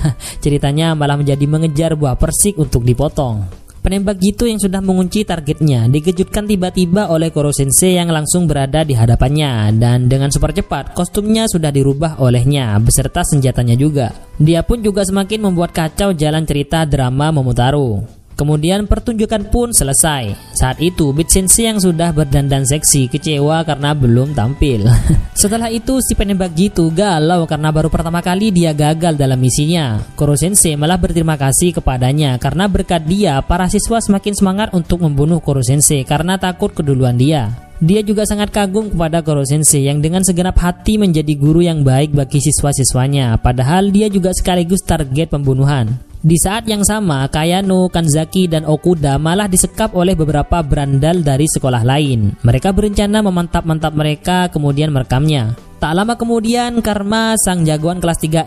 Ceritanya malah menjadi mengejar buah persik untuk dipotong. Penembak Gitu yang sudah mengunci targetnya dikejutkan tiba-tiba oleh Koro Sensei yang langsung berada di hadapannya dan dengan super cepat kostumnya sudah dirubah olehnya beserta senjatanya juga. Dia pun juga semakin membuat kacau jalan cerita drama Momotaro. Kemudian pertunjukan pun selesai. Saat itu Beat Sensei yang sudah berdandan seksi kecewa karena belum tampil. Setelah itu si penembak gitu galau karena baru pertama kali dia gagal dalam misinya. Koro Sensei malah berterima kasih kepadanya karena berkat dia para siswa semakin semangat untuk membunuh Koro Sensei karena takut keduluan dia. Dia juga sangat kagum kepada Koro Sensei yang dengan segenap hati menjadi guru yang baik bagi siswa-siswanya, padahal dia juga sekaligus target pembunuhan. Di saat yang sama, Kayano, Kanzaki, dan Okuda malah disekap oleh beberapa berandal dari sekolah lain. Mereka berencana memantap-mantap mereka kemudian merekamnya. Tak lama kemudian, Karma, sang jagoan kelas 3E,